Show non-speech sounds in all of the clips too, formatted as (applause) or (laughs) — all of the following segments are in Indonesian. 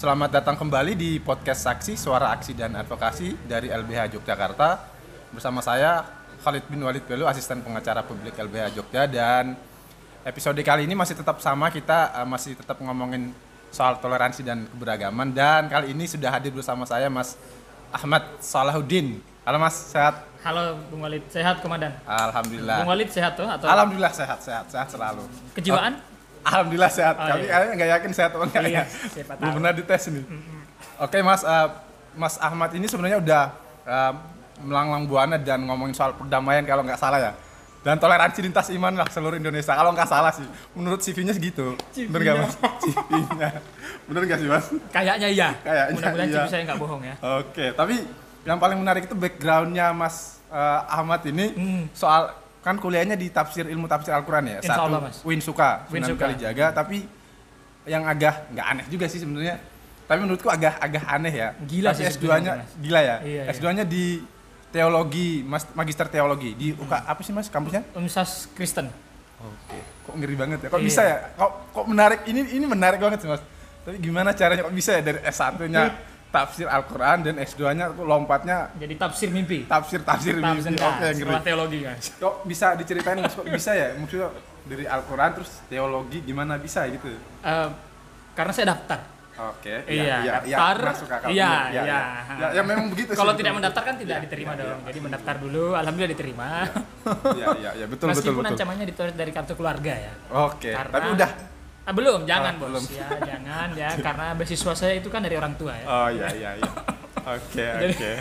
Selamat datang kembali di podcast Saksi Suara Aksi dan Advokasi dari LBH Yogyakarta bersama saya Khalid bin Walid Belu, asisten pengacara publik LBH Jogja dan episode kali ini masih tetap sama kita eh, masih tetap ngomongin soal toleransi dan keberagaman dan kali ini sudah hadir bersama saya Mas Ahmad Salahuddin. Halo Mas, sehat? Halo Bung Walid, sehat Komandan? Alhamdulillah. Bung Walid sehat tuh atau Alhamdulillah sehat, sehat, sehat selalu. kejiwaan? Alhamdulillah sehat. Oh, Kali iya. nggak yakin sehat atau enggak Iya, ya? siapa Belum pernah dites nih. Oke Mas, eh, Mas Ahmad ini sebenarnya udah eh, melanglang buana dan ngomongin soal perdamaian kalau nggak salah ya. Dan toleransi lintas iman lah seluruh Indonesia. Kalau nggak salah sih, menurut CV-nya segitu. Bener nggak Mas? CV-nya. Bener nggak sih Mas? Kayaknya iya. Kayaknya Mudah-mudahan iya. CV saya nggak bohong ya. Oke, tapi yang paling menarik itu backgroundnya Mas eh, Ahmad ini Hmm. soal kan kuliahnya di tafsir ilmu tafsir Al-Quran ya, Insya satu Allah, Mas. Win Suka, Win Sunan Suka. Kalijaga, tapi yang agak nggak aneh juga sih sebenarnya. Tapi menurutku agak agak aneh ya. Gila Tapi sih S2-nya sebenarnya, Mas. gila ya. Iya, iya. S2-nya di teologi, mas, magister teologi di UK apa sih Mas kampusnya? Universitas Kristen. Oke. Kok ngeri banget ya? Kok Iya. bisa ya? Kok kok menarik? Ini ini menarik banget sih Mas. Tapi gimana caranya kok bisa ya dari S1-nya tafsir Al-Quran dan S2-nya tuh lompatnya Jadi tafsir mimpi. tafsir tafsir Tafsir mimpi. nah, Oke, ngeri. sekolah teologi guys. Kok bisa diceritain Mas kok bisa ya? Maksudnya dari Al-Quran terus teologi gimana bisa gitu? Eh, karena saya daftar. Oke. Iya, ya, ya, daftar. masuk akal. Iya, ya, iya. ya. Ya, ya memang begitu. Kalau tidak mendaftar kan tidak Iya, diterima iya, dong. iya. Jadi mendaftar dulu, alhamdulillah diterima. Iya, iya, iya, betul, betul, Meskipun betul. ancamannya ditulis dari kartu keluarga ya. Oke, Karena- tapi udah. Ah, belum, jangan Oh, bos. belum. Ya, jangan ya, (laughs) karena beasiswa saya itu kan dari orang tua ya. Oh iya, iya, iya. Oke, (laughs) oke.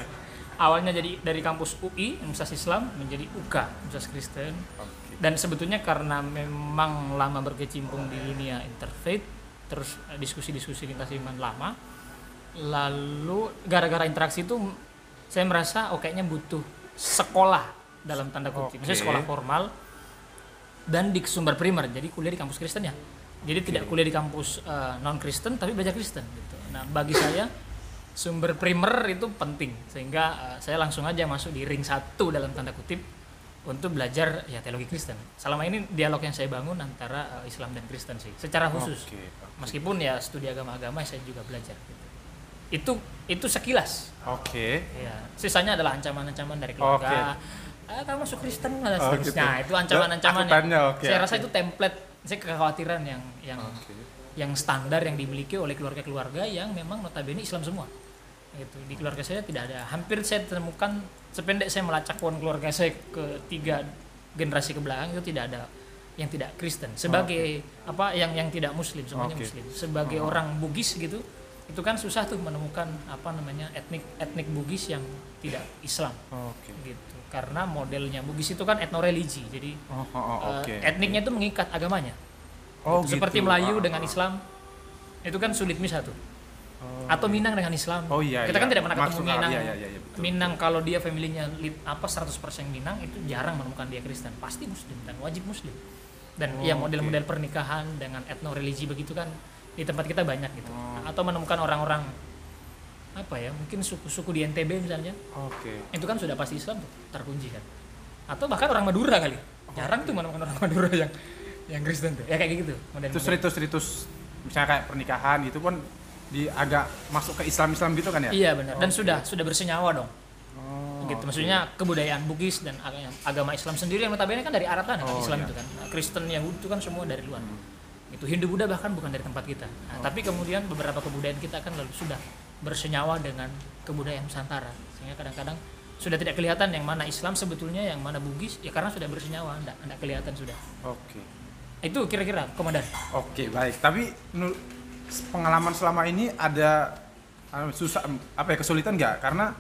awalnya jadi dari kampus UI Universitas Islam menjadi UK Universitas Kristen Oke. dan sebetulnya karena memang lama berkecimpung di dunia interfaith terus eh, diskusi-diskusi lintas iman lama lalu gara-gara interaksi itu saya merasa oh kayaknya butuh sekolah dalam tanda kutip. Maksudnya sekolah formal dan di sumber primer jadi kuliah di kampus Kristen ya jadi tidak kuliah di kampus non Kristen tapi belajar Kristen gitu. Nah bagi saya sumber primer itu penting. Sehingga eh, saya langsung aja masuk di ring satu dalam tanda kutip untuk belajar ya teologi Kristen. Selama ini dialog yang saya bangun antara eh, Islam dan Kristen sih secara khusus. Oke, oke. meskipun ya studi agama-agama saya juga belajar gitu. itu itu sekilas. Oke. ya sisanya adalah ancaman-ancaman dari keluarga. Ah kamu masuk Kristen Oh, gitu. itu ancaman-ancaman yang oke, saya rasa itu template saya kekhawatiran yang yang Oke. yang standar yang dimiliki oleh keluarga-keluarga yang memang notabene Islam semua. Gitu. Di keluarga saya tidak ada. Hampir saya temukan sependek saya melacak pohon keluarga saya ke tiga generasi ke belakang itu tidak ada yang tidak Kristen. Sebagai apa yang yang tidak Muslim semuanya Oke. Muslim. Sebagai orang Bugis gitu itu kan susah tuh menemukan apa namanya etnik etnik Bugis yang tidak Islam Oke. gitu karena modelnya Bugis itu kan etno religi jadi Oh, oh, oh, eh, oke. etniknya itu mengikat agamanya Oh, Gitu. seperti gitu. Melayu Ah, dengan ah. Islam itu kan sulit misah tuh Oh, atau Minang dengan Islam Oh iya. kita iya. kan tidak pernah ketemu akal. Minang Iya, iya, iya, iya, betul. Minang kalau dia familinya lit- apa 100% Minang itu jarang menemukan dia Kristen pasti Muslim dan wajib Muslim dan Oh, ya model-model pernikahan dengan etno religi begitu kan di tempat kita banyak gitu. Oh. atau menemukan orang-orang apa ya mungkin suku-suku di NTB misalnya. Oke. itu kan sudah pasti Islam tuh terkunci kan. Atau bahkan orang Madura kali. Jarang tuh menemukan orang (laughs) Madura yang yang Kristen tuh. Ya kayak gitu Terus ritus-ritus misalnya kayak pernikahan itu pun di agak masuk ke Islam-Islam gitu kan ya? iya benar. Dan Oke. sudah sudah bersenyawa dong. Oh, gitu. maksudnya kebudayaan Bugis dan aga- agama Islam sendiri yang notabene kan dari Arab kan Oh, Islam iya. itu kan. Nah, Kristen Yahudi itu kan semua dari luar. Hmm. Itu Hindu Buddha bahkan bukan dari tempat kita nah, Oh. tapi kemudian beberapa kebudayaan kita kan lalu sudah bersenyawa dengan kebudayaan Nusantara sehingga kadang-kadang sudah tidak kelihatan yang mana Islam sebetulnya yang mana Bugis ya karena sudah bersenyawa enggak, enggak kelihatan sudah Oke. itu kira-kira komandan Oke, baik. Tapi pengalaman selama ini ada uh, susah apa ya kesulitan nggak? Karena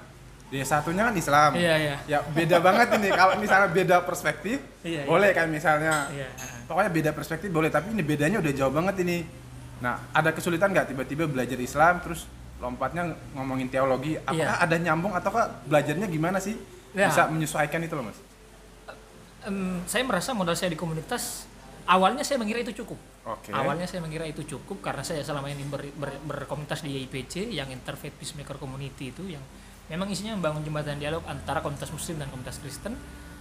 dia satunya kan Islam. iya iya Ya beda banget ini. Kalau misalnya beda perspektif, Iya, iya. boleh kayak misalnya iya pokoknya beda perspektif boleh. Tapi ini bedanya udah jauh banget ini. Nah, ada kesulitan nggak tiba-tiba belajar Islam terus lompatnya ngomongin teologi? Apakah Iya. ada nyambung ataukah belajarnya gimana sih? Ya. Bisa menyesuaikan itu loh mas? Em, saya merasa modal saya di komunitas awalnya saya mengira itu cukup Oke. Awalnya saya mengira itu cukup karena saya selama ini ber, ber- berkomunitas di YIPC yang Interfaith Peacemaker Community itu yang memang isinya membangun jembatan dialog antara komunitas muslim dan komunitas Kristen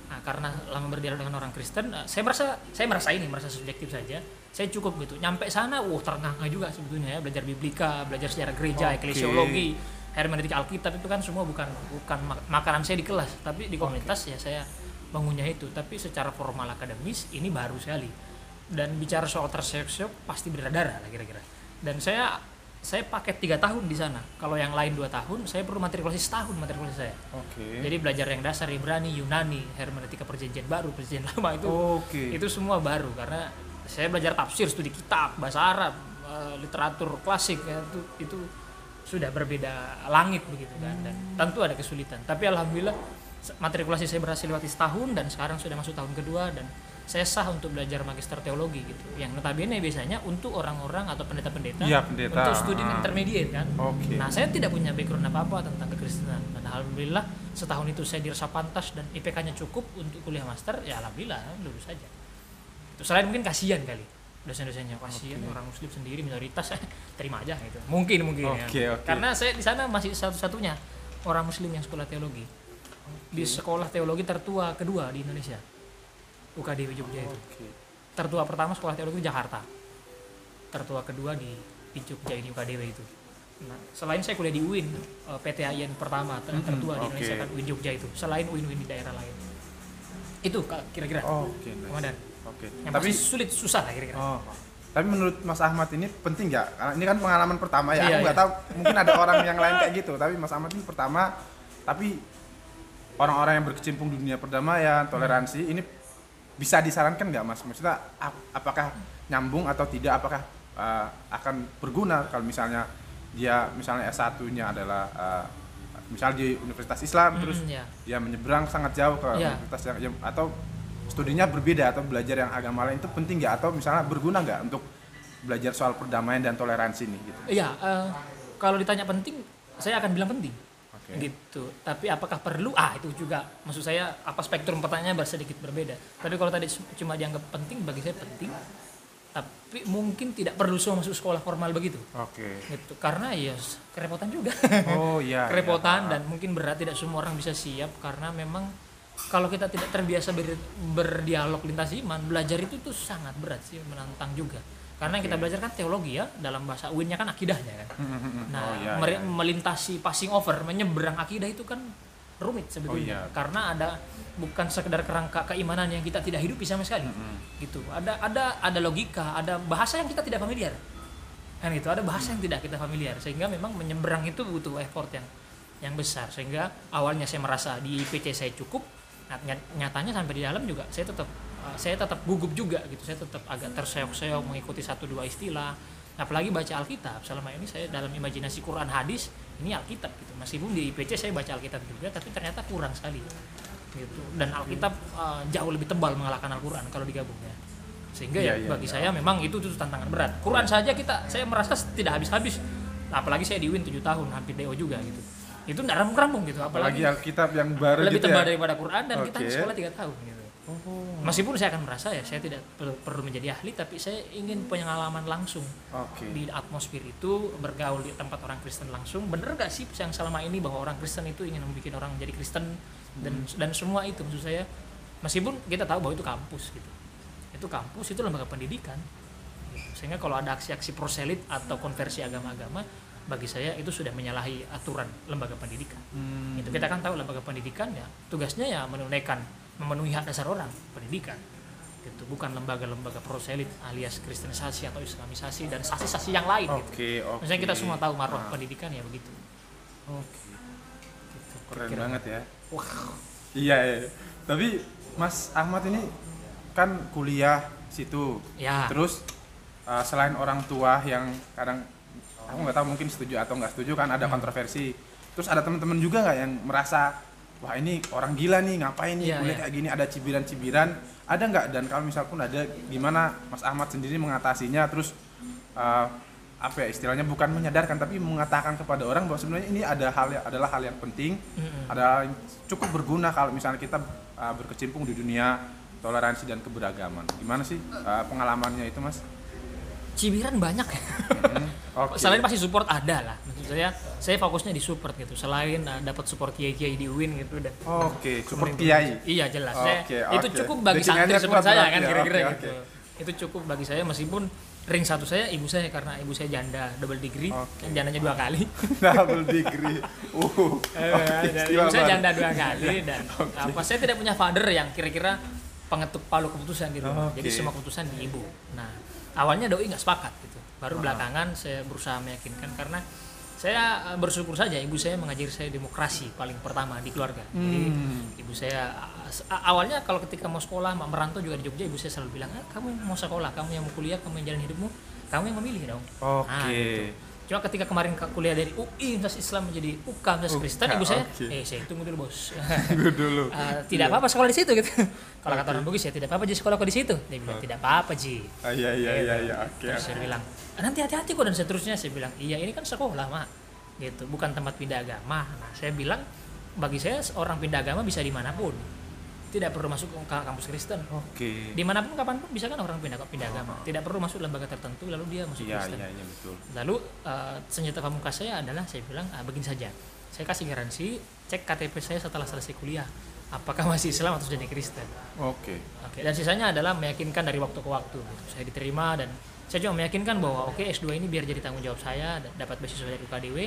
Nah, karena lama berdialog dengan orang Kristen, eh, saya merasa saya merasa ini merasa subjektif saja. Saya cukup gitu. Nyampe sana, wah terengah juga sebetulnya ya belajar biblika, belajar sejarah gereja, Oke. eklesiologi, hermeneutika Alkitab itu kan semua bukan bukan mak- makanan saya di kelas, tapi di komunitas ya saya mengunyah itu. Tapi secara formal akademis ini baru sekali. Dan bicara soal terseok-seok pasti berdarah lah kira-kira. Dan saya saya paket tiga tahun di sana. Kalau yang lain dua tahun, saya perlu matrikulasi setahun matrikulasi saya. Oke. Jadi belajar yang dasar Ibrani, Yunani, hermeneutika perjanjian baru, perjanjian (laughs) lama itu Oke. itu semua baru karena saya belajar tafsir, studi kitab, bahasa Arab, eh, literatur klasik ya, itu itu sudah berbeda langit begitu kan dan tentu ada kesulitan. Tapi alhamdulillah matrikulasi saya berhasil lewati setahun dan sekarang sudah masuk tahun kedua dan saya sah untuk belajar magister teologi gitu. Yang notabene biasanya untuk orang-orang atau pendeta-pendeta Iya, pendeta. untuk studi Ah. intermediate kan. Oke. Nah, saya tidak punya background apa-apa tentang kekristenan. Dan alhamdulillah setahun itu saya dirasa pantas dan IPK-nya cukup untuk kuliah master, ya alhamdulillah lulus saja. Itu selain mungkin kasihan kali dosen-dosennya kasihan orang muslim sendiri minoritas (laughs) terima aja gitu. Mungkin mungkin Oke, ya. oke. Karena saya di sana masih satu-satunya orang muslim yang sekolah teologi. Di sekolah teologi tertua kedua di Indonesia. UKDW Jogja itu. Oke. Tertua pertama sekolah teologi di Jakarta. Tertua kedua di, di Jogja ini UKDW itu. Nah, selain saya kuliah di UIN, eh, PTAIN pertama ter- tertua di oke. Indonesia kan UIN Jogja itu. Selain UIN-UIN di daerah lain. Itu kira-kira. Oke. nice. Komandan. Oke. Yang Tapi sulit susah lah kira-kira. Oh. Tapi menurut Mas Ahmad ini penting nggak? Karena ini kan pengalaman pertama ya. Iya, Aku nggak iya. tahu. Mungkin ada orang yang lain kayak gitu. Tapi Mas Ahmad ini pertama. Tapi orang-orang yang berkecimpung di dunia perdamaian, toleransi ini bisa disarankan nggak Mas? Maksudnya ap- apakah nyambung atau tidak? Apakah uh, akan berguna kalau misalnya dia misalnya S1-nya adalah uh, misal di Universitas Islam Mm, terus ya. dia menyeberang sangat jauh ke Iya. universitas yang, yang- atau studinya berbeda atau belajar yang agama lain itu penting nggak atau misalnya berguna nggak untuk belajar soal perdamaian dan toleransi nih gitu. Iya, eh, kalau ditanya penting, saya akan bilang penting. Oke. Gitu. Tapi apakah perlu? Ah, itu juga maksud saya apa spektrum pertanyaannya sedikit berbeda. Tapi kalau tadi cuma dianggap penting bagi saya penting. Tapi mungkin tidak perlu semua masuk sekolah formal begitu. Oke. Gitu. Karena ya kerepotan juga. Oh iya. (laughs) kerepotan iya. dan mungkin berat tidak semua orang bisa siap karena memang kalau kita tidak terbiasa ber- berdialog lintas iman belajar itu tuh sangat berat sih menantang juga karena yang kita belajar kan teologi ya dalam bahasa UIN-nya kan akidahnya kan. Nah Oh, iya, mere- iya. melintasi passing over menyeberang akidah itu kan rumit sebetulnya. Oh, iya. karena ada bukan sekedar kerangka keimanan yang kita tidak hidupi sama sekali. Gitu. Ada ada ada logika ada bahasa yang kita tidak familiar. Kan itu ada bahasa yang tidak kita familiar. Sehingga memang menyeberang itu butuh effort yang yang besar. Sehingga awalnya saya merasa di IPC saya cukup ny- nyatanya sampai di dalam juga saya tetap uh, saya tetap gugup juga gitu. Saya tetap agak terseok-seok mengikuti satu dua istilah. Apalagi baca Alkitab. Selama ini saya dalam imajinasi Quran hadis ini Alkitab gitu. Meskipun di IPC saya baca Alkitab juga tapi ternyata kurang sekali gitu. Dan Alkitab uh, jauh lebih tebal mengalahkan Al-Quran kalau digabung ya sehingga ya iya, bagi iya. saya memang itu tuh tantangan berat. Quran saja kita saya merasa tidak habis-habis. Apalagi saya di UIN 7 tahun hampir DO juga gitu. Itu tidak rampung-rampung gitu Apalagi apalagi, Alkitab yang baru lebih gitu tebal ya. daripada Quran dan kita Oke. sekolah 3 tahun gitu meskipun saya akan merasa ya saya tidak perlu, perlu menjadi ahli tapi saya ingin pengalaman langsung. Oke. di atmosfer itu bergaul di tempat orang Kristen langsung bener gak sih yang selama ini bahwa orang Kristen itu ingin membuat orang menjadi Kristen? Dan dan semua itu maksud saya meskipun kita tahu bahwa itu kampus gitu. Itu kampus itu lembaga pendidikan. Gitu. sehingga kalau ada aksi-aksi proselit atau konversi agama-agama bagi saya itu sudah menyalahi aturan lembaga pendidikan. Hmm. itu kita kan tahu lembaga pendidikan ya tugasnya ya menunaikan memenuhi hak dasar orang pendidikan gitu bukan lembaga-lembaga proselit alias kristenisasi atau islamisasi dan sasi-sasi yang lain gitu Oke, oke. Misalnya kita semua tahu marwah Ah. pendidikan ya begitu. Oke. Gitu, Keren kira-kira. banget ya. Wah, Iya, iya. Tapi Mas Ahmad ini kan kuliah situ. ya. Terus uh, selain orang tua yang kadang aku nggak tahu mungkin setuju atau nggak setuju kan ada Hmm. kontroversi. Terus ada teman-teman juga nggak yang merasa wah ini orang gila nih ngapain nih Iya, kuliah iya. kayak gini? Ada cibiran-cibiran ada nggak? Dan kalau misal pun ada gimana Mas Ahmad sendiri mengatasinya? Terus uh, apa ya istilahnya? Bukan menyadarkan tapi mengatakan kepada orang bahwa sebenarnya ini ada hal yang adalah hal yang penting Mm-mm. ada cukup berguna kalau misalnya kita uh, berkecimpung di dunia toleransi dan keberagaman. Gimana sih uh, pengalamannya itu mas Cibiran banyak. Hmm, Oke. Selain pasti support ada lah. Maksud saya saya fokusnya di support gitu. Selain uh, dapat support kiai-kiai di UIN gitu dan Oke, support kiai. Iya jelas. Saya- Oke, itu cukup bagi Backingannya santri seperti saya kan ya. kira-kira Oke, gitu. Itu cukup bagi saya meskipun ring satu saya ibu saya karena ibu saya janda double degree Oke. dan jandanya dua kali. (laughs) Double degree. Uh. (laughs) Eh, dan istimewa ibu saya banget. janda dua kali dan apa saya tidak punya father yang kira-kira pengetuk palu keputusan rumah. Oke. Jadi semua keputusan di ibu. Nah, awalnya doi nggak sepakat gitu. Baru belakangan saya berusaha meyakinkan karena saya eh, bersyukur saja ibu saya mengajari saya demokrasi paling pertama di keluarga. Jadi Hmm. ibu saya a- a- awalnya kalau ketika mau sekolah mau merantau juga di Jogja ibu saya selalu bilang ah, kamu yang mau sekolah kamu yang mau kuliah kamu yang jalan hidupmu kamu yang memilih dong Oke. Nah, gitu. Cuma ketika kemarin ke- kuliah dari UI Universitas Islam menjadi UK Universitas Kristen, ibu saya, oke. eh saya tunggu dulu bos. (laughs) Tunggu dulu. Eh, (laughs) tidak apa-apa sekolah di situ gitu. (laughs) Kalau kata orang Bugis ya tidak apa-apa ji sekolah kok di situ. Dia bilang tidak apa-apa ji. Ah, iya iya iya iya oke. Terus saya bilang "Ah, nanti hati-hati kok dan seterusnya saya bilang iya ini kan sekolah mak gitu bukan tempat pindah agama. Nah saya bilang bagi saya orang pindah agama bisa di mana pun tidak perlu masuk ke kampus Kristen. Oke. Di mana pun kapan pun bisa kan orang pindah pindah agama. Tidak perlu masuk lembaga tertentu lalu dia masuk Iya Kristen. iya iya betul. Lalu eh, senjata pamungkas saya adalah saya bilang ah, begini saja. Saya kasih garansi cek KTP saya setelah selesai kuliah. Apakah masih Islam atau sudah jadi Kristen? Oke. Oke. Dan sisanya adalah meyakinkan dari waktu ke waktu. gitu. Saya diterima dan saya cuma meyakinkan bahwa oke S2 ini biar jadi tanggung jawab saya dapat beasiswa dari UKDW.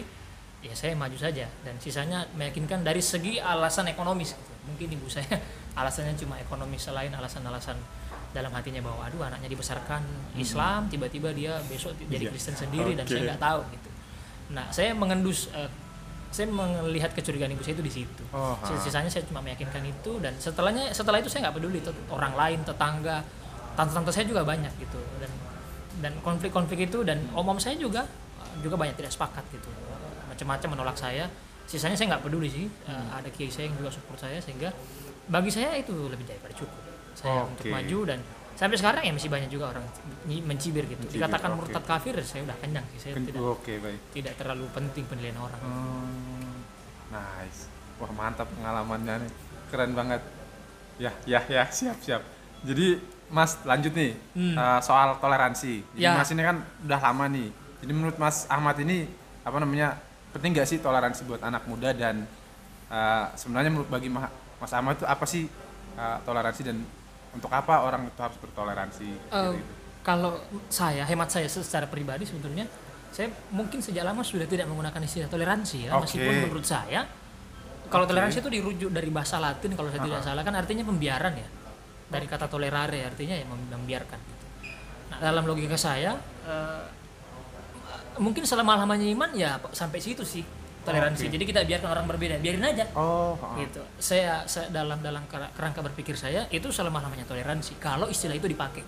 Ya saya maju saja dan sisanya meyakinkan dari segi alasan ekonomis gitu. Mungkin ibu saya alasannya cuma ekonomis selain alasan-alasan dalam hatinya bahwa aduh anaknya dibesarkan Islam tiba-tiba dia besok jadi Iya. Kristen sendiri dan Oke. saya nggak tahu gitu. Nah, saya mengendus eh, saya melihat kecurigaan ibu saya itu di situ. Oh, ha. Sisanya saya cuma meyakinkan itu dan setelahnya setelah itu saya nggak peduli orang lain, tetangga, tante-tante saya juga banyak gitu dan dan konflik-konflik itu dan om-om saya juga juga banyak tidak sepakat gitu macam-macam menolak saya. Sisanya saya nggak peduli sih. Eh, Hmm. ada kiai saya yang juga support saya sehingga bagi saya itu lebih daripada cukup. Saya untuk Oke. maju dan sampai sekarang ya masih banyak juga orang mencibir gitu. Mencibir, Dikatakan oke. murtad kafir saya udah kenyang sih. Saya Ken- tidak Oke baik. tidak terlalu penting penilaian orang. Hmm, nice. Wah mantap pengalamannya nih. Keren banget. Ya ya ya siap siap. Jadi Mas lanjut nih Hmm. eh, soal toleransi. Jadi Ya. Mas ini kan udah lama nih. Jadi menurut Mas Ahmad ini apa namanya penting gak sih toleransi buat anak muda dan eh, sebenarnya menurut bagi Ma- Mas Ahmad itu apa sih eh, toleransi dan untuk apa orang itu harus bertoleransi? Gitu. kalau saya hemat saya secara pribadi sebetulnya saya mungkin sejak lama sudah tidak menggunakan istilah toleransi ya Oke. meskipun menurut saya kalau Oke. toleransi itu dirujuk dari bahasa Latin kalau saya tidak Aha. salah kan artinya pembiaran ya dari kata tolerare artinya ya mem- membiarkan gitu. Nah dalam logika saya eh, mungkin selama lamanya iman ya sampai situ sih toleransi. Oke. Jadi kita biarkan orang berbeda, biarin aja Oh, gitu saya, saya dalam dalam kera- kerangka berpikir saya itu selama lamanya toleransi kalau istilah itu dipakai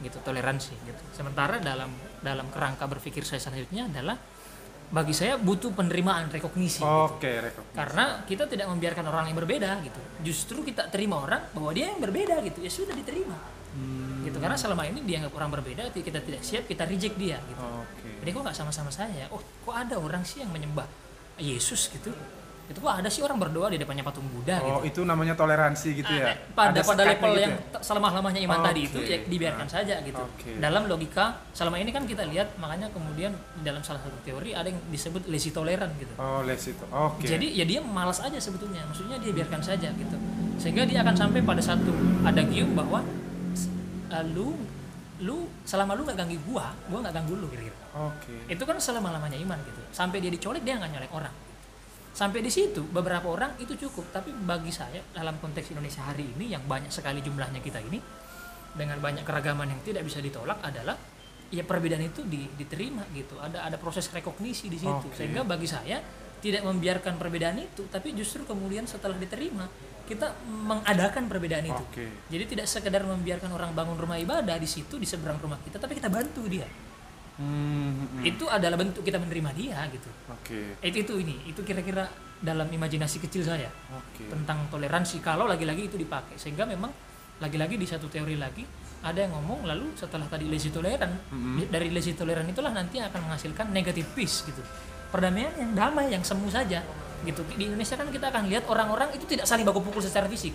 gitu toleransi gitu sementara dalam dalam kerangka berpikir saya selanjutnya adalah bagi saya butuh penerimaan rekognisi gitu. Oke, rekor. karena kita tidak membiarkan orang yang berbeda gitu justru kita terima orang bahwa dia yang berbeda gitu ya sudah diterima Hmm. gitu karena selama ini dianggap orang berbeda kita tidak siap kita reject dia gitu Oke. jadi kok nggak sama-sama saya? Oh, kok ada orang sih yang menyembah Yesus gitu? Itu kok ada sih orang berdoa di depannya patung Buddha gitu? Oh, itu namanya toleransi gitu ya. pada Ada pada level gitu yang ya? lamanya iman tadi itu ya dibiarkan saja gitu. Oke. Dalam logika selama ini kan kita lihat makanya kemudian di dalam salah satu teori ada yang disebut lazy tolerant gitu. Oh, les itu. Oke. Jadi ya dia malas aja sebetulnya. Maksudnya dia biarkan saja gitu. Sehingga dia akan sampai pada satu adagium bahwa eh, lu lu selama lu nggak ganggu gua, gua nggak ganggu lu kira-kira. Oke. itu kan selama lamanya iman gitu. Sampai dia dicolek dia nggak nyolek orang. Sampai di situ beberapa orang itu cukup. Tapi bagi saya dalam konteks Indonesia hari ini yang banyak sekali jumlahnya kita ini dengan banyak keragaman yang tidak bisa ditolak adalah ya perbedaan itu di- diterima gitu. Ada ada proses rekognisi di situ. Oke. sehingga bagi saya tidak membiarkan perbedaan itu tapi justru kemudian setelah diterima kita mengadakan perbedaan itu Oke. jadi tidak sekedar membiarkan orang bangun rumah ibadah di situ di seberang rumah kita tapi kita bantu dia Hmm, hmm, itu adalah bentuk kita menerima dia gitu Oke. itu itu ini itu kira-kira dalam imajinasi kecil saya Oke. tentang toleransi kalau lagi-lagi itu dipakai sehingga memang lagi-lagi di satu teori lagi ada yang ngomong lalu setelah tadi lazy tolerant Mhm. dari lazy tolerant itulah nanti akan menghasilkan negative peace gitu perdamaian yang damai yang semu saja gitu di Indonesia kan kita akan lihat orang-orang itu tidak saling baku pukul secara fisik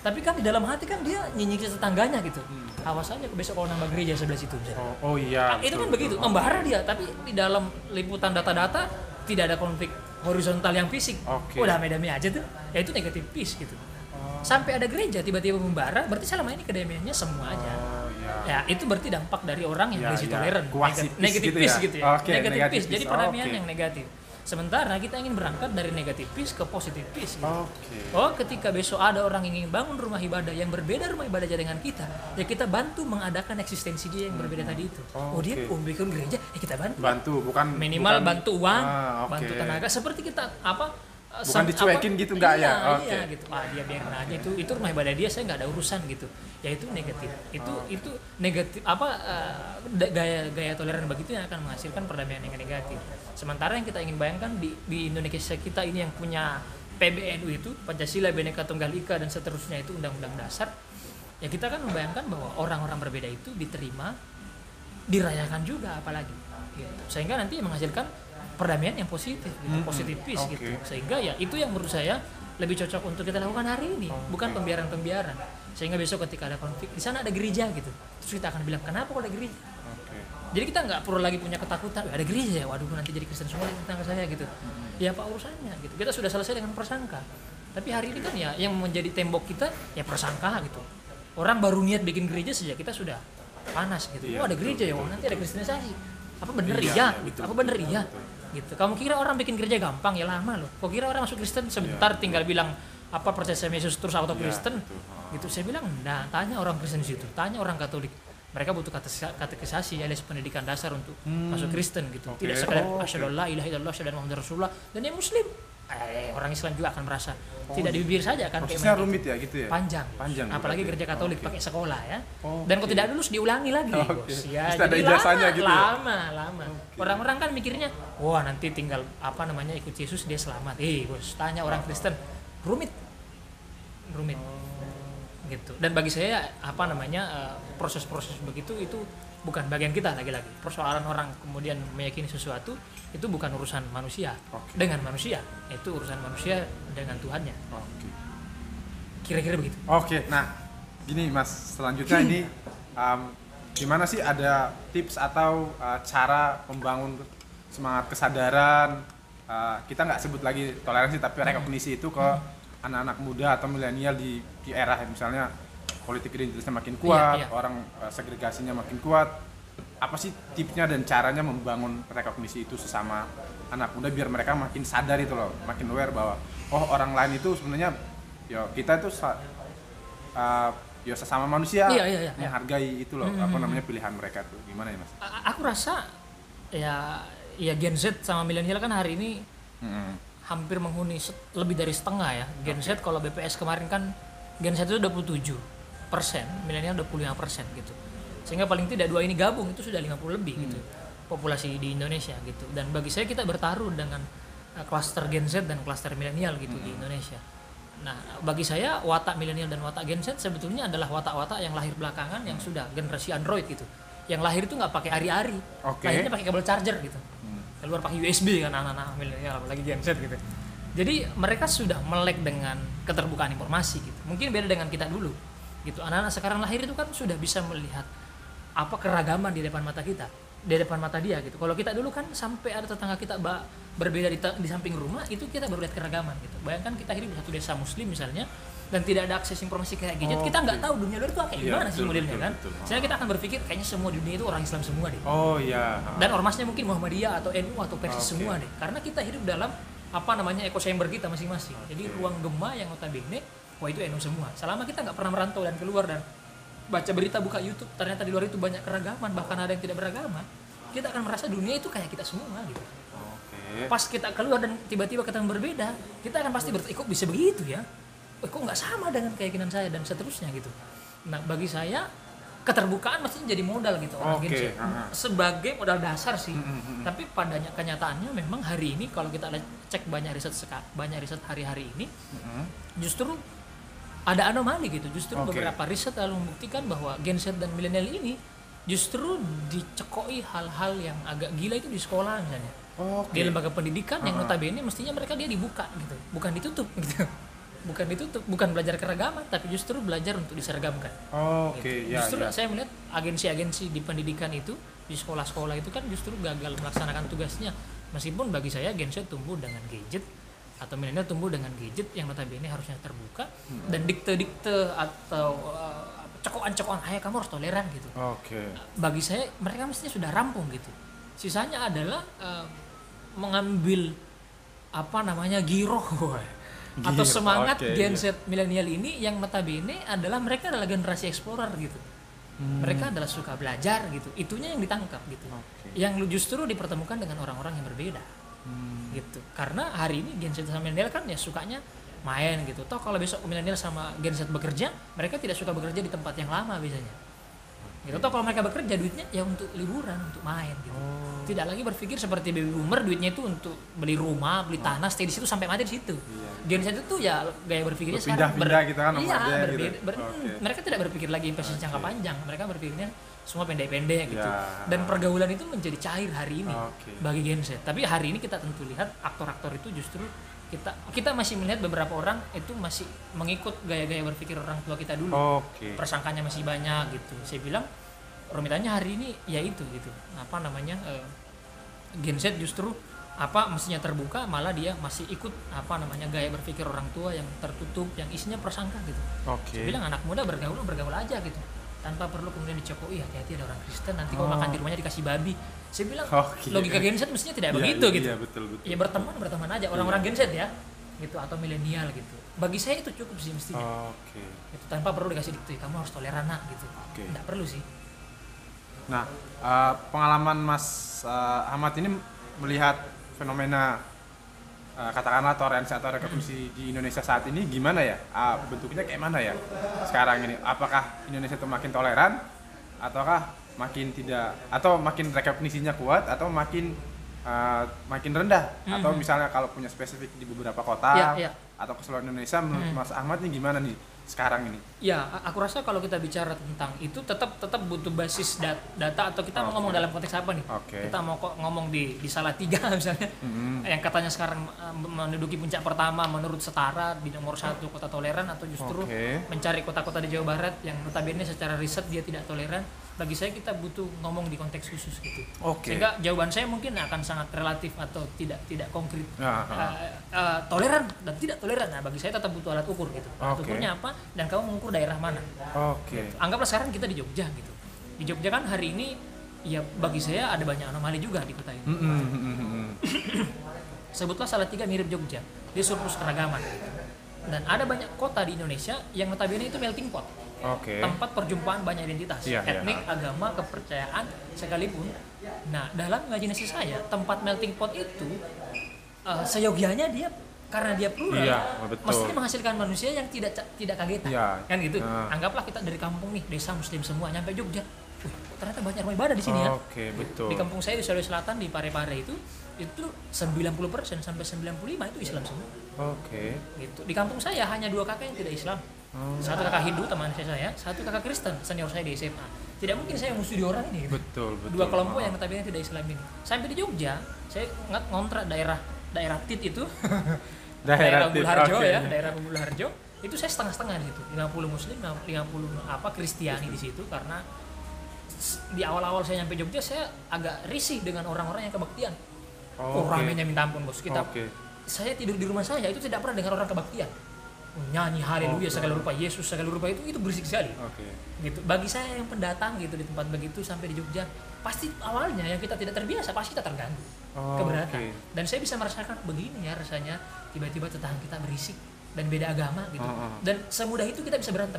tapi kan di dalam hati kan dia nyinyir tetangganya gitu awas aja besok kalau nambah gereja sebelah situ misalnya. Oh, oh iya. Nah, itu kan begitu betul. membahara dia tapi di dalam liputan data-data tidak ada konflik horizontal yang fisik Oke. udah damai-damai aja tuh ya itu negatif peace gitu sampai ada gereja tiba-tiba membara berarti selama ini kedamaiannya semua aja Oh iya. ya itu berarti dampak dari orang yang Ya, ya. toleran Nega- peace negatif gitu peace ya? gitu ya Oke, negatif peace jadi perdamaian Oke. yang negatif sementara kita ingin berangkat dari negatif peace ke positif peace gitu. Oke. Oh, ketika besok ada orang yang ingin bangun rumah ibadah yang berbeda rumah ibadahnya dengan kita, ya kita bantu mengadakan eksistensi dia yang berbeda tadi itu. Oh, Oh, dia oke. mau bikin gereja, ya kita bantu. Bantu, bukan Minimal bukan- bantu uang, Ah, oke. bantu tenaga. Seperti kita apa? Bukan dicuekin apa- gitu nggak ya? iya, Oke. Iya, gitu. Ah, dia biarin aja itu itu rumah ibadah dia saya nggak ada urusan gitu. Ya itu negatif. Itu Oh. itu negatif apa da- gaya gaya toleran begitu yang akan menghasilkan perdamaian yang negatif. Sementara yang kita ingin bayangkan di di Indonesia kita ini yang punya PBNU itu Pancasila Bhinneka Tunggal Ika dan seterusnya itu undang-undang dasar ya kita kan membayangkan bahwa orang-orang berbeda itu diterima dirayakan juga apalagi gitu. sehingga nanti menghasilkan perdamaian yang positif gitu, Mm-mm. positif peace Oke. gitu. Sehingga ya itu yang menurut saya lebih cocok untuk kita lakukan hari ini bukan pembiaran-pembiaran. Sehingga besok ketika ada konflik di sana ada gereja gitu. Terus kita akan bilang kenapa kok ada gereja? Oke. jadi kita nggak perlu lagi punya ketakutan "Wah, ada gereja ya? Waduh nanti jadi Kristen semua di tetangga saya gitu. Ya apa urusannya gitu. Kita sudah selesai dengan prasangka tapi hari ini kan ya yang menjadi tembok kita ya prasangka gitu. Orang baru niat bikin gereja sejak kita sudah panas gitu. Iya, oh ada betul, gereja ya betul, nanti ada kristenisasi. Apa bener Iya, iya, iya, gitu betul, apa bener betul, iya? betul. Gitu. Kamu kira orang bikin gereja gampang? Ya lama loh. Kok kira orang masuk Kristen? Sebentar tinggal bilang apa percaya sama Yesus terus auto Iya, Kristen? betul. gitu. Saya bilang nah tanya orang Kristen di situ. Tanya orang Katolik. Mereka butuh kate- katekisasi alias pendidikan dasar untuk masuk Kristen gitu. Hmm. Oke. tidak sekadar Oh, asyhadu la ilaha illallah asyhadu anna muhammadar rasulullah. Dan yang muslim eh, orang Islam juga akan merasa tidak di bibir saja kan Prosesnya rumit ya gitu ya? panjang, Panjang apalagi berarti. gereja Katolik Oke. pakai sekolah ya. Oke. dan kalau tidak lulus diulangi lagi bos. Ya ada jadi ijazahnya lama, gitu ya? lama lama. Orang-orang kan mikirnya wah nanti tinggal apa namanya ikut Yesus dia selamat. Eh bos tanya orang Kristen rumit? Rumit. Gitu. Dan bagi saya apa namanya eh, proses-proses begitu itu bukan bagian kita lagi-lagi. Persoalan orang kemudian meyakini sesuatu itu bukan urusan manusia. Oke. dengan manusia itu urusan manusia dengan Tuhannya. Oke. kira-kira begitu. Oke, nah gini Mas, selanjutnya ini um, gimana sih ada tips atau uh, cara membangun semangat kesadaran? uh, kita nggak sebut lagi toleransi tapi rekognisi itu ke anak-anak muda atau milenial di, di era misalnya politik identitasnya makin kuat, Iya, iya. orang uh, segregasinya makin kuat. Apa sih tipsnya dan caranya membangun rekognisi itu sesama anak muda biar mereka makin sadar itu loh, makin aware bahwa oh orang lain itu sebenarnya ya kita itu uh, ya sesama manusia Iya, iya, iya. menghargai itu loh apa namanya pilihan mereka tuh gimana ya mas? A- aku rasa ya ya Gen Z sama milenial kan hari ini Mm-mm. hampir menghuni lebih dari setengah ya Gen Z kalau BPS kemarin kan Gen Z itu 27 persen milenial 25 persen gitu. Sehingga paling tidak dua ini gabung itu sudah 50 lebih gitu populasi di Indonesia gitu. Dan bagi saya kita bertaruh dengan uh, klaster Gen Z dan klaster milenial gitu di Indonesia. Nah bagi saya watak milenial dan watak Gen Z sebetulnya adalah watak-watak yang lahir belakangan yang sudah generasi Android gitu. Yang lahir itu nggak pakai ari-ari Oke. lahirnya pakai kabel charger gitu. Keluar pakai USB kan anak-anak milenial apalagi Gen Z gitu. Jadi mereka sudah melek dengan keterbukaan informasi gitu. Mungkin beda dengan kita dulu gitu. Anak-anak sekarang lahir itu kan sudah bisa melihat apa keragaman di depan mata kita di depan mata dia gitu. Kalau kita dulu kan sampai ada tetangga kita berbeda di, di samping rumah itu kita baru lihat keragaman gitu. Bayangkan kita hidup di satu desa muslim misalnya dan tidak ada akses informasi kayak gadget kita nggak tahu dunia luar itu kayak Iya, gimana sih betul, modelnya betul, kan? betul. sehingga kita akan berpikir kayaknya semua dunia itu orang Islam semua deh. Oh iya. dan ormasnya mungkin Muhammadiyah atau NU atau Persis Oke. semua deh. Karena kita hidup dalam apa namanya echo chamber kita masing-masing. Jadi ruang gema yang notabene wah itu NU semua. Selama kita nggak pernah merantau dan keluar dan baca berita buka YouTube ternyata di luar itu banyak keragaman bahkan ada yang tidak beragama kita akan merasa dunia itu kayak kita semua gitu. Oke. pas kita keluar dan tiba-tiba ketemu berbeda kita akan pasti bertanya kok bisa begitu ya? Eh, kok nggak sama dengan keyakinan saya dan seterusnya gitu. Nah bagi saya keterbukaan mestinya jadi modal gitu orang Gen aha. sebagai modal dasar sih. Mm-mm. tapi pada ny- kenyataannya memang hari ini kalau kita cek banyak riset banyak riset hari-hari ini justru ada anomali gitu justru Oke. beberapa riset lalu membuktikan bahwa Gen Z dan milenial ini justru dicekoi hal-hal yang agak gila itu di sekolah misalnya Oke. di lembaga pendidikan yang Uh-uh. notabene mestinya mereka dia dibuka gitu bukan ditutup (laughs) gitu bukan itu tuh bukan belajar keragaman tapi justru belajar untuk diseragamkan Oke, gitu. ya, justru ya. saya melihat agensi-agensi di pendidikan itu di sekolah-sekolah itu kan justru gagal melaksanakan tugasnya meskipun bagi saya Gen Z tumbuh dengan gadget atau milenial tumbuh dengan gadget yang notabene harusnya terbuka Hmm. dan dikte-dikte atau uh, cokokan-cokokan ayah kamu harus toleran gitu. Oke. bagi saya mereka mestinya sudah rampung gitu. Sisanya adalah uh, mengambil apa namanya giroh (laughs) atau semangat oke, Gen. Z milenial ini yang notabene adalah mereka adalah generasi explorer gitu. Mereka adalah suka belajar gitu. Itunya yang ditangkap gitu. Oke. yang justru dipertemukan dengan orang-orang yang berbeda gitu. Karena hari ini Gen Z sama milenial kan ya sukanya main gitu. Toh kalau besok milenial sama Gen Z bekerja mereka tidak suka bekerja di tempat yang lama biasanya gitu toh kalau mereka bekerja duitnya ya untuk liburan untuk main gitu Oh. tidak lagi berpikir seperti baby boomer duitnya itu untuk beli rumah beli tanah stay di situ sampai mati di situ Gen Z itu ya gaya berpikirnya sekarang Berpindah-pindah gitu kan iya nomaden gitu. berbeda ber- Oke. mereka tidak berpikir lagi investasi jangka Oke. panjang mereka berpikirnya semua pendek-pendek gitu Ya. dan pergaulan itu menjadi cair hari ini Oke. bagi Gen Z tapi hari ini kita tentu lihat aktor-aktor itu justru kita kita masih melihat beberapa orang itu masih mengikut gaya-gaya berpikir orang tua kita dulu. Oke. persangkanya masih banyak gitu. Saya bilang rumitannya hari ini ya itu gitu. Apa namanya eh, Gen Z justru apa mestinya terbuka malah dia masih ikut apa namanya gaya berpikir orang tua yang tertutup yang isinya prasangka gitu. Oke. saya bilang anak muda bergaul bergaul aja gitu tanpa perlu kemudian dicokoi hati-hati ada orang Kristen nanti kalau Oh. makan di rumahnya dikasih babi saya bilang Oke. logika Gen Z mestinya tidak Iya, begitu iya, gitu Iya, betul betul. ya berteman berteman aja orang-orang Gen Z ya gitu atau milenial gitu bagi saya itu cukup sih mestinya Oke. itu tanpa perlu dikasih dikte kamu harus toleran nak gitu Oke. nggak perlu sih Nah, eh, pengalaman Mas eh, Ahmad ini melihat fenomena eh, katakanlah toleransi atau rekognisi di Indonesia saat ini gimana ya? Ah, bentuknya kayak mana ya sekarang ini? Apakah Indonesia itu makin toleran ataukah makin tidak atau makin rekognisinya kuat atau makin eh, makin rendah atau misalnya kalau punya spesifik di beberapa kota Iya, iya. atau ke seluruh Indonesia menurut Mas Ahmad ini gimana nih sekarang ini? Ya, aku rasa kalau kita bicara tentang itu tetap tetap butuh basis dat- data atau kita mau Oke. ngomong dalam konteks apa nih? Oke. Kita mau kok ngomong di di salah tiga (laughs) misalnya, Mhm. yang katanya sekarang menduduki puncak pertama menurut setara di nomor satu kota toleran atau justru Oke. mencari kota-kota di Jawa Barat yang notabene secara riset dia tidak toleran. Bagi saya kita butuh ngomong di konteks khusus gitu. Oke. Sehingga jawaban saya mungkin akan sangat relatif atau tidak tidak konkret. Uh, uh, toleran dan tidak toleran. Nah, bagi saya tetap butuh alat ukur gitu. Alat Oke. ukurnya apa dan kamu mengukur daerah mana Oke. anggaplah sekarang kita di Jogja gitu di Jogja kan hari ini ya bagi saya ada banyak anomali juga di kota ini Mm, (coughs) sebutlah salah tiga mirip Jogja dia surplus keragaman gitu. dan ada banyak kota di Indonesia yang notabene itu melting pot Oke. tempat perjumpaan banyak identitas Iya, iya. etnik agama kepercayaan sekalipun nah dalam imajinasi saya tempat melting pot itu eh, seyogianya dia karena dia plural Iya, betul. mestinya menghasilkan manusia yang tidak tidak kagetan Iya. kan gitu Nah. anggaplah kita dari kampung nih desa muslim semua nyampe Jogja Wih, ternyata banyak rumah ibadah di sini ya Oke, betul. di kampung saya di Sulawesi Selatan di Parepare itu itu 90% sampai 95 itu Islam semua Oke. gitu di kampung saya hanya dua kakak yang tidak Islam Oh. satu kakak Hindu teman saya saya satu kakak Kristen senior saya di SMA tidak mungkin saya musuh di orang ini gitu. Betul, betul. dua kelompok yang notabene tidak Islam ini sampai di Jogja saya ngat ngontrak daerah daerah Tit itu (laughs) Daerah Tit, Buluharjo oke. ya daerah Buluharjo itu saya setengah-setengah di situ 50 muslim 50 apa Kristiani di situ karena di awal-awal saya nyampe Jogja saya agak risih dengan orang-orang yang kebaktian oh, Oh, oke. ramenya minta ampun bos kita Oke. saya tidur di rumah saya itu tidak pernah dengar orang kebaktian nyanyi haleluya Oke. segala rupa Yesus segala rupa itu itu berisik sekali Oke. gitu bagi saya yang pendatang gitu di tempat begitu sampai di Jogja pasti awalnya yang kita tidak terbiasa pasti kita terganggu Oh, keberatan oke. dan saya bisa merasakan begini ya rasanya tiba-tiba tetangga kita berisik dan beda agama gitu Oh, oh. dan semudah itu kita bisa berantem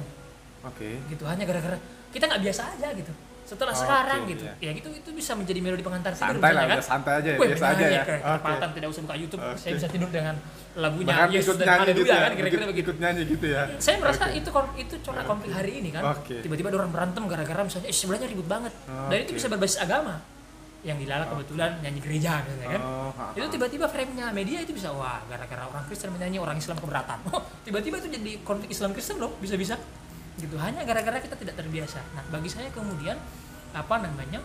Oke. gitu hanya gara-gara kita nggak biasa aja gitu setelah Oke, sekarang gitu iya. ya gitu itu bisa menjadi melodi pengantar tidur Santai lah, udah santai aja, Wih, biasa aja menyanyi ya. ke Oke. ketepatan tidak usah buka YouTube saya Oke. bisa tidur dengan lagunya Bahkan Yesus ikut dan nyanyi gitu ya. kan kira-kira begitu ikut nyanyi gitu ya. saya merasa Oke. itu itu corak konflik hari ini kan Oke. tiba-tiba ada orang berantem gara-gara misalnya eh sebelahnya ribut banget dan itu bisa berbasis agama yang dilalah kebetulan nyanyi gereja misalnya kan Oh, ha, itu tiba-tiba frame-nya media itu bisa wah gara-gara orang Kristen menyanyi orang Islam keberatan (laughs) oh tiba-tiba itu jadi konflik Islam Kristen loh bisa-bisa gitu. Hanya gara-gara kita tidak terbiasa. Nah bagi saya kemudian apa namanya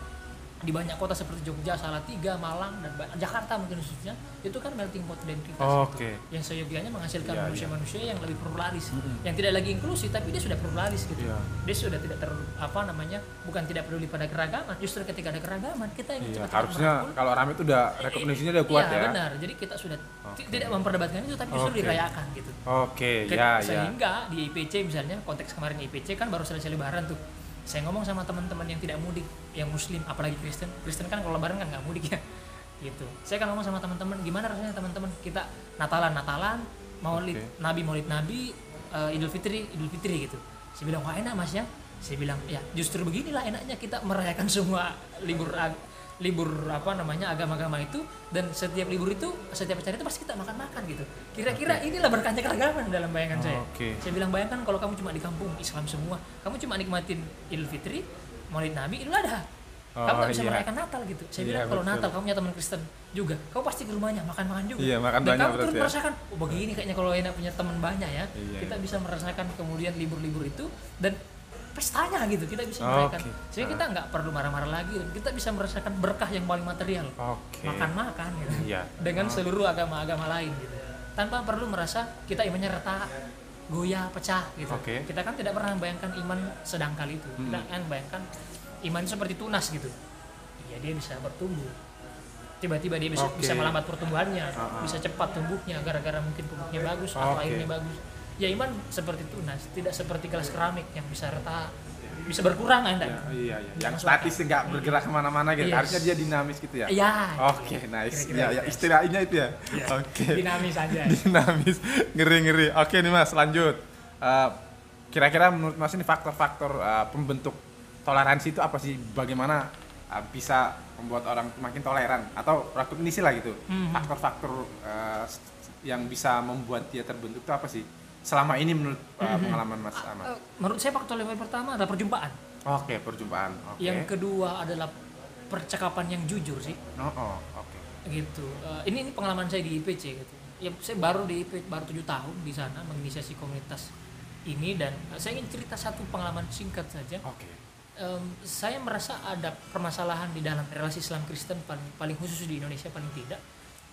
di banyak kota seperti Jogja, Salatiga, Malang dan Jakarta mungkin khususnya itu kan melting pot identitas. Oke. Yang seyogianya menghasilkan Iya, manusia-manusia yang lebih pluralis, yang tidak lagi inklusi tapi dia sudah pluralis gitu. Iya. Dia sudah tidak ter apa namanya bukan tidak peduli pada keragaman, justru ketika ada keragaman kita ingin Iya, cepat-cepat harusnya merangkul. kalau Rame itu udah rekognisinya udah kuat Iya, ya. benar. Jadi kita sudah ti- tidak memperdebatkan itu tapi justru Oke. dirayakan gitu. Oke, Ke- ya ya. sehingga di IPC misalnya konteks kemarin IPC kan baru selesai lebaran tuh saya ngomong sama teman-teman yang tidak mudik yang muslim apalagi Kristen. Kristen kan kalau lebaran kan nggak mudik ya. Gitu. Saya kan ngomong sama teman-teman gimana rasanya teman-teman? Kita Natalan Natalan Maulid Oke. Nabi Maulid Nabi eh, Idul Fitri Idul Fitri gitu. Saya bilang wah enak mas ya. Saya bilang ya justru beginilah enaknya kita merayakan semua libur libur apa namanya agama-agama itu dan setiap libur itu setiap acara itu pasti kita makan-makan gitu kira-kira inilah berkahnya keragaman dalam bayangan saya Oke. saya bilang bayangkan kalau kamu cuma di kampung Islam semua kamu cuma nikmatin Idul Fitri Maulid Nabi Idul Adha Oh, kamu nggak bisa iya. merayakan Natal gitu saya Iya, bilang kalau. Natal kamu punya teman Kristen juga kamu pasti ke rumahnya makan-makan juga Iya, makan dan banyak kamu turut ya. merasakan oh begini kayaknya kalau enak punya teman banyak ya Iya, kita iya. bisa merasakan kemudian libur-libur itu dan pestanya gitu kita bisa merayakan sehingga Ah. kita nggak perlu marah-marah lagi dan kita bisa merasakan berkah yang paling material Oke. makan-makan gitu Iya. dengan seluruh agama-agama lain gitu tanpa perlu merasa kita imannya retak goyah pecah gitu. Hmm. kita kan tidak pernah membayangkan iman sedangkal itu kita kan bayangkan iman seperti tunas gitu ya dia bisa bertumbuh tiba-tiba dia bisa, Oke. bisa melambat pertumbuhannya Ah, ah. bisa cepat tumbuhnya gara-gara mungkin pupuknya bagus atau Oke. airnya bagus ya iman seperti tunas tidak seperti gelas keramik yang bisa retak bisa berkurang anda Ya, iya, iya. Yang statis nggak bergerak ke mana-mana gitu. Yes. Harusnya dia dinamis gitu ya. ya Oke, nice. Kira-kira Ya, ya gitu. istilahnya itu ya. Iya. Oke. dinamis aja (laughs) Dinamis. Ngeri-ngeri. Oke nih Mas, lanjut. Eh, kira-kira menurut Mas ini faktor-faktor eh, pembentuk toleransi itu apa sih? Bagaimana eh, bisa membuat orang makin toleran atau rekognisi lah gitu. Mhm. Faktor-faktor eh, yang bisa membuat dia terbentuk itu apa sih? Selama ini menurut eh, Mhm. pengalaman Mas Ahmad. Eh, menurut saya faktor level pertama adalah perjumpaan Oke, perjumpaan. Oke. yang kedua adalah percakapan yang jujur sih Oh, oh, oke. gitu Eh, ini ini pengalaman saya di IPC gitu ya saya baru di IP baru tujuh tahun di sana menginisiasi komunitas ini dan eh, saya ingin cerita satu pengalaman singkat saja Oke. Em, saya merasa ada permasalahan di dalam relasi Islam Kristen paling paling khusus di Indonesia paling tidak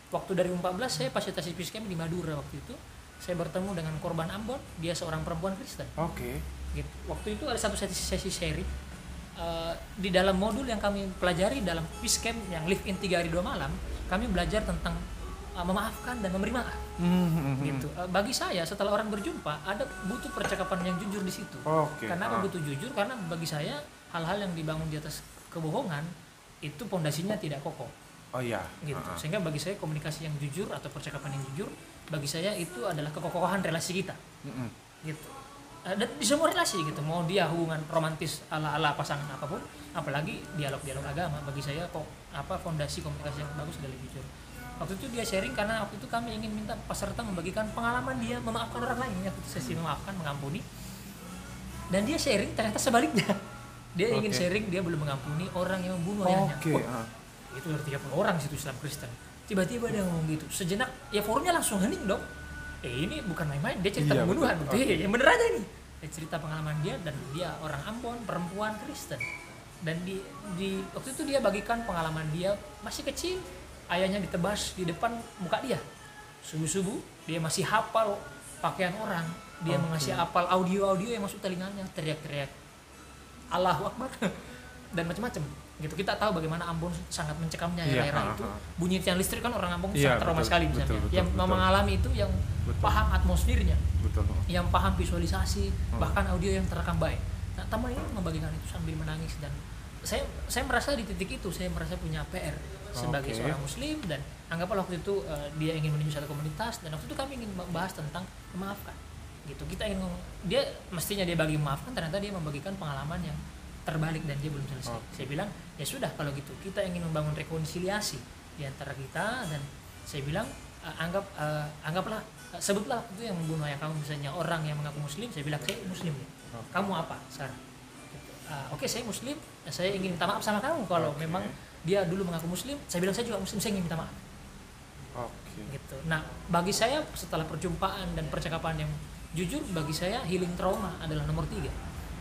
waktu dari 2014 saya fasilitasi peace camp di Madura waktu itu saya bertemu dengan korban Ambon dia seorang perempuan Kristen Oke. gitu. Waktu itu ada satu sesi, sesi sharing eh, di dalam modul yang kami pelajari dalam peace camp yang live in tiga hari dua malam, kami belajar tentang eh, memaafkan dan memberi maaf. Hmm, Gitu. Eh, bagi saya setelah orang berjumpa ada butuh percakapan yang jujur di situ. Oke. Karena ah. apa butuh jujur? Karena bagi saya hal-hal yang dibangun di atas kebohongan itu pondasinya tidak kokoh Oh iya. gitu. Ah, ah. Sehingga bagi saya komunikasi yang jujur atau percakapan yang jujur bagi saya itu adalah kekokohan relasi kita Mm-mm. gitu Eh, dan di semua relasi gitu mau dia hubungan romantis ala ala pasangan apa pun apalagi dialog dialog agama bagi saya kok apa fondasi komunikasi yang bagus adalah jujur waktu itu dia sharing karena waktu itu kami ingin minta peserta membagikan pengalaman dia memaafkan orang lain ya waktu itu sesi memaafkan mengampuni dan dia sharing ternyata sebaliknya (laughs) dia ingin Oke. sharing dia belum mengampuni orang yang membunuh ayahnya Oke. Itu dari 30 orang situ Islam Kristen. Tiba-tiba dia ngomong gitu. Sejenak ya forumnya langsung hening dong. Eh ini bukan main-main dia cerita Iya, pembunuhan. betul. betul Oke. ya bener aja nih dia cerita pengalaman dia dan dia orang Ambon perempuan Kristen. Dan di di waktu itu dia bagikan pengalaman dia masih kecil. Ayahnya ditebas di depan muka dia. Subuh subuh dia masih hafal pakaian orang. Dia Oke. masih hafal audio audio yang masuk telinganya. Teriak-teriak. Allahu Akbar. (laughs) Dan macam-macam gitu kita tahu bagaimana Ambon sangat mencekamnya ya Iya, daerah ha, itu ha. bunyi tiang listrik kan orang Ambon Iya, sangat trauma betul, sekali misalnya betul, betul, yang betul. mengalami itu yang Betul. paham atmosfernya Betul. yang paham visualisasi Hmm. bahkan audio yang terekam baik nah teman ini membagikan itu sambil menangis dan saya saya merasa di titik itu saya merasa punya PR sebagai Oke. seorang muslim dan anggaplah waktu itu eh, dia ingin menuju satu komunitas dan waktu itu kami ingin membahas tentang memaafkan gitu kita ingin dia mestinya dia bagi memaafkan ternyata dia membagikan pengalaman yang terbalik dan dia belum selesai Oke. saya bilang ya sudah kalau gitu kita ingin membangun rekonsiliasi di antara kita dan saya bilang eh, anggap eh, anggaplah eh, sebutlah itu yang membunuh ayah kamu misalnya orang yang mengaku muslim saya bilang saya muslim Oke. kamu apa sekarang Gitu. Ah, oke saya muslim ya saya ingin minta maaf sama kamu kalau Oke. memang dia dulu mengaku muslim saya bilang saya juga muslim saya ingin minta maaf Oke. gitu nah bagi saya setelah perjumpaan dan percakapan yang jujur bagi saya healing trauma adalah nomor tiga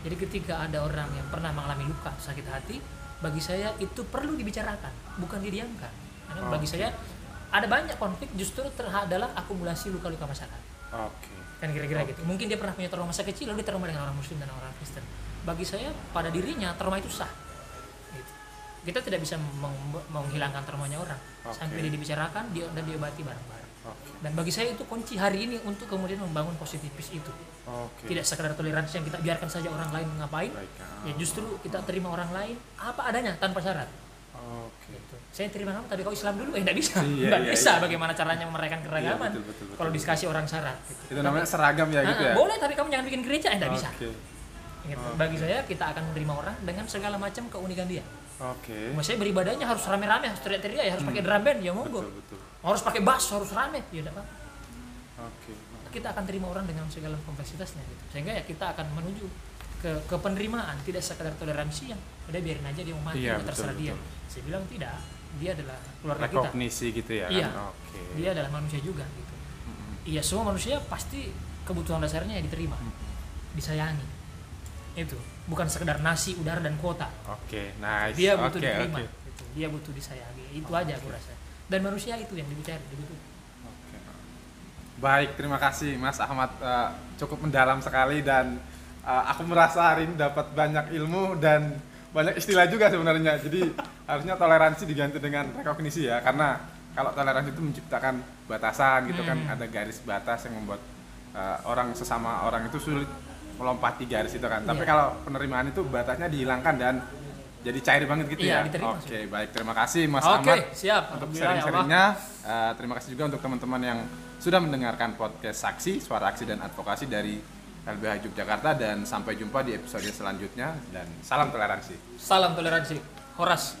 jadi ketika ada orang yang pernah mengalami luka sakit hati bagi saya itu perlu dibicarakan bukan didiamkan karena Oke. bagi saya ada banyak konflik justru terha- adalah akumulasi luka-luka masyarakat Oke. kan kira-kira gitu mungkin dia pernah punya trauma masa kecil lalu dia trauma dengan orang muslim dan orang kristen bagi saya pada dirinya trauma itu sah Gitu. kita tidak bisa meng- menghilangkan traumanya orang Oke. sampai dia dibicarakan dia dan diobati bareng-bareng Dan bagi saya itu kunci hari ini untuk kemudian membangun positifis itu Oke. tidak sekedar toleransi yang kita biarkan saja orang lain ngapain Baik. ah. ya justru kita terima orang lain apa adanya tanpa syarat Oke. gitu. saya terima kamu tapi kau Islam dulu eh tidak bisa Iya, nggak iya, bisa iya. bagaimana caranya memerayakan keragaman betul, betul, betul, kalau betul. dikasih orang syarat gitu. Itu namanya seragam ya gitu Ah, ya. boleh tapi kamu jangan bikin gereja eh tidak bisa Oke. Gitu. Oke. bagi saya kita akan menerima orang dengan segala macam keunikan dia Oke. maksudnya beribadahnya harus rame-rame harus teriak-teriak ya harus pakai drum band ya monggo Hmm. Betul betul. Harus pakai bass harus rame ya tidak apa Oke. kita akan terima orang dengan segala kompleksitasnya gitu. sehingga ya kita akan menuju ke ke penerimaan tidak sekedar toleransi yang udah biarin aja dia mau mati Iya, udah terserah betul, dia betul. saya bilang tidak dia adalah keluarga kita Rekognisi gitu ya Iya. kan. Oke. dia adalah manusia juga gitu iya semua manusia pasti kebutuhan dasarnya ya diterima disayangi itu bukan sekedar nasi udara dan kuota Oke, nice. dia butuh Oke, diterima oke. gitu. dia butuh disayangi itu aja aku rasa dan manusia itu yang dicari dibutuhkan Oke. Baik, terima kasih Mas Ahmad Eh, cukup mendalam sekali dan eh, aku merasa hari ini dapat banyak ilmu dan banyak istilah juga sebenarnya. Jadi harusnya toleransi diganti dengan rekognisi ya, karena kalau toleransi itu menciptakan batasan gitu kan, Hmm. ada garis batas yang membuat eh, orang sesama orang itu sulit melompati garis itu kan. Tapi Iya. kalau penerimaan itu batasnya dihilangkan dan jadi cair banget gitu Iya, ya. Oke, baik. Terima kasih Mas oke Ahmad siap. untuk ya sharing-sharingnya. Eh, terima kasih juga untuk teman-teman yang sudah mendengarkan podcast Saksi, Suara Aksi dan Advokasi dari LBH Yogyakarta. Dan sampai jumpa di episode selanjutnya. Dan salam toleransi. salam toleransi. Horas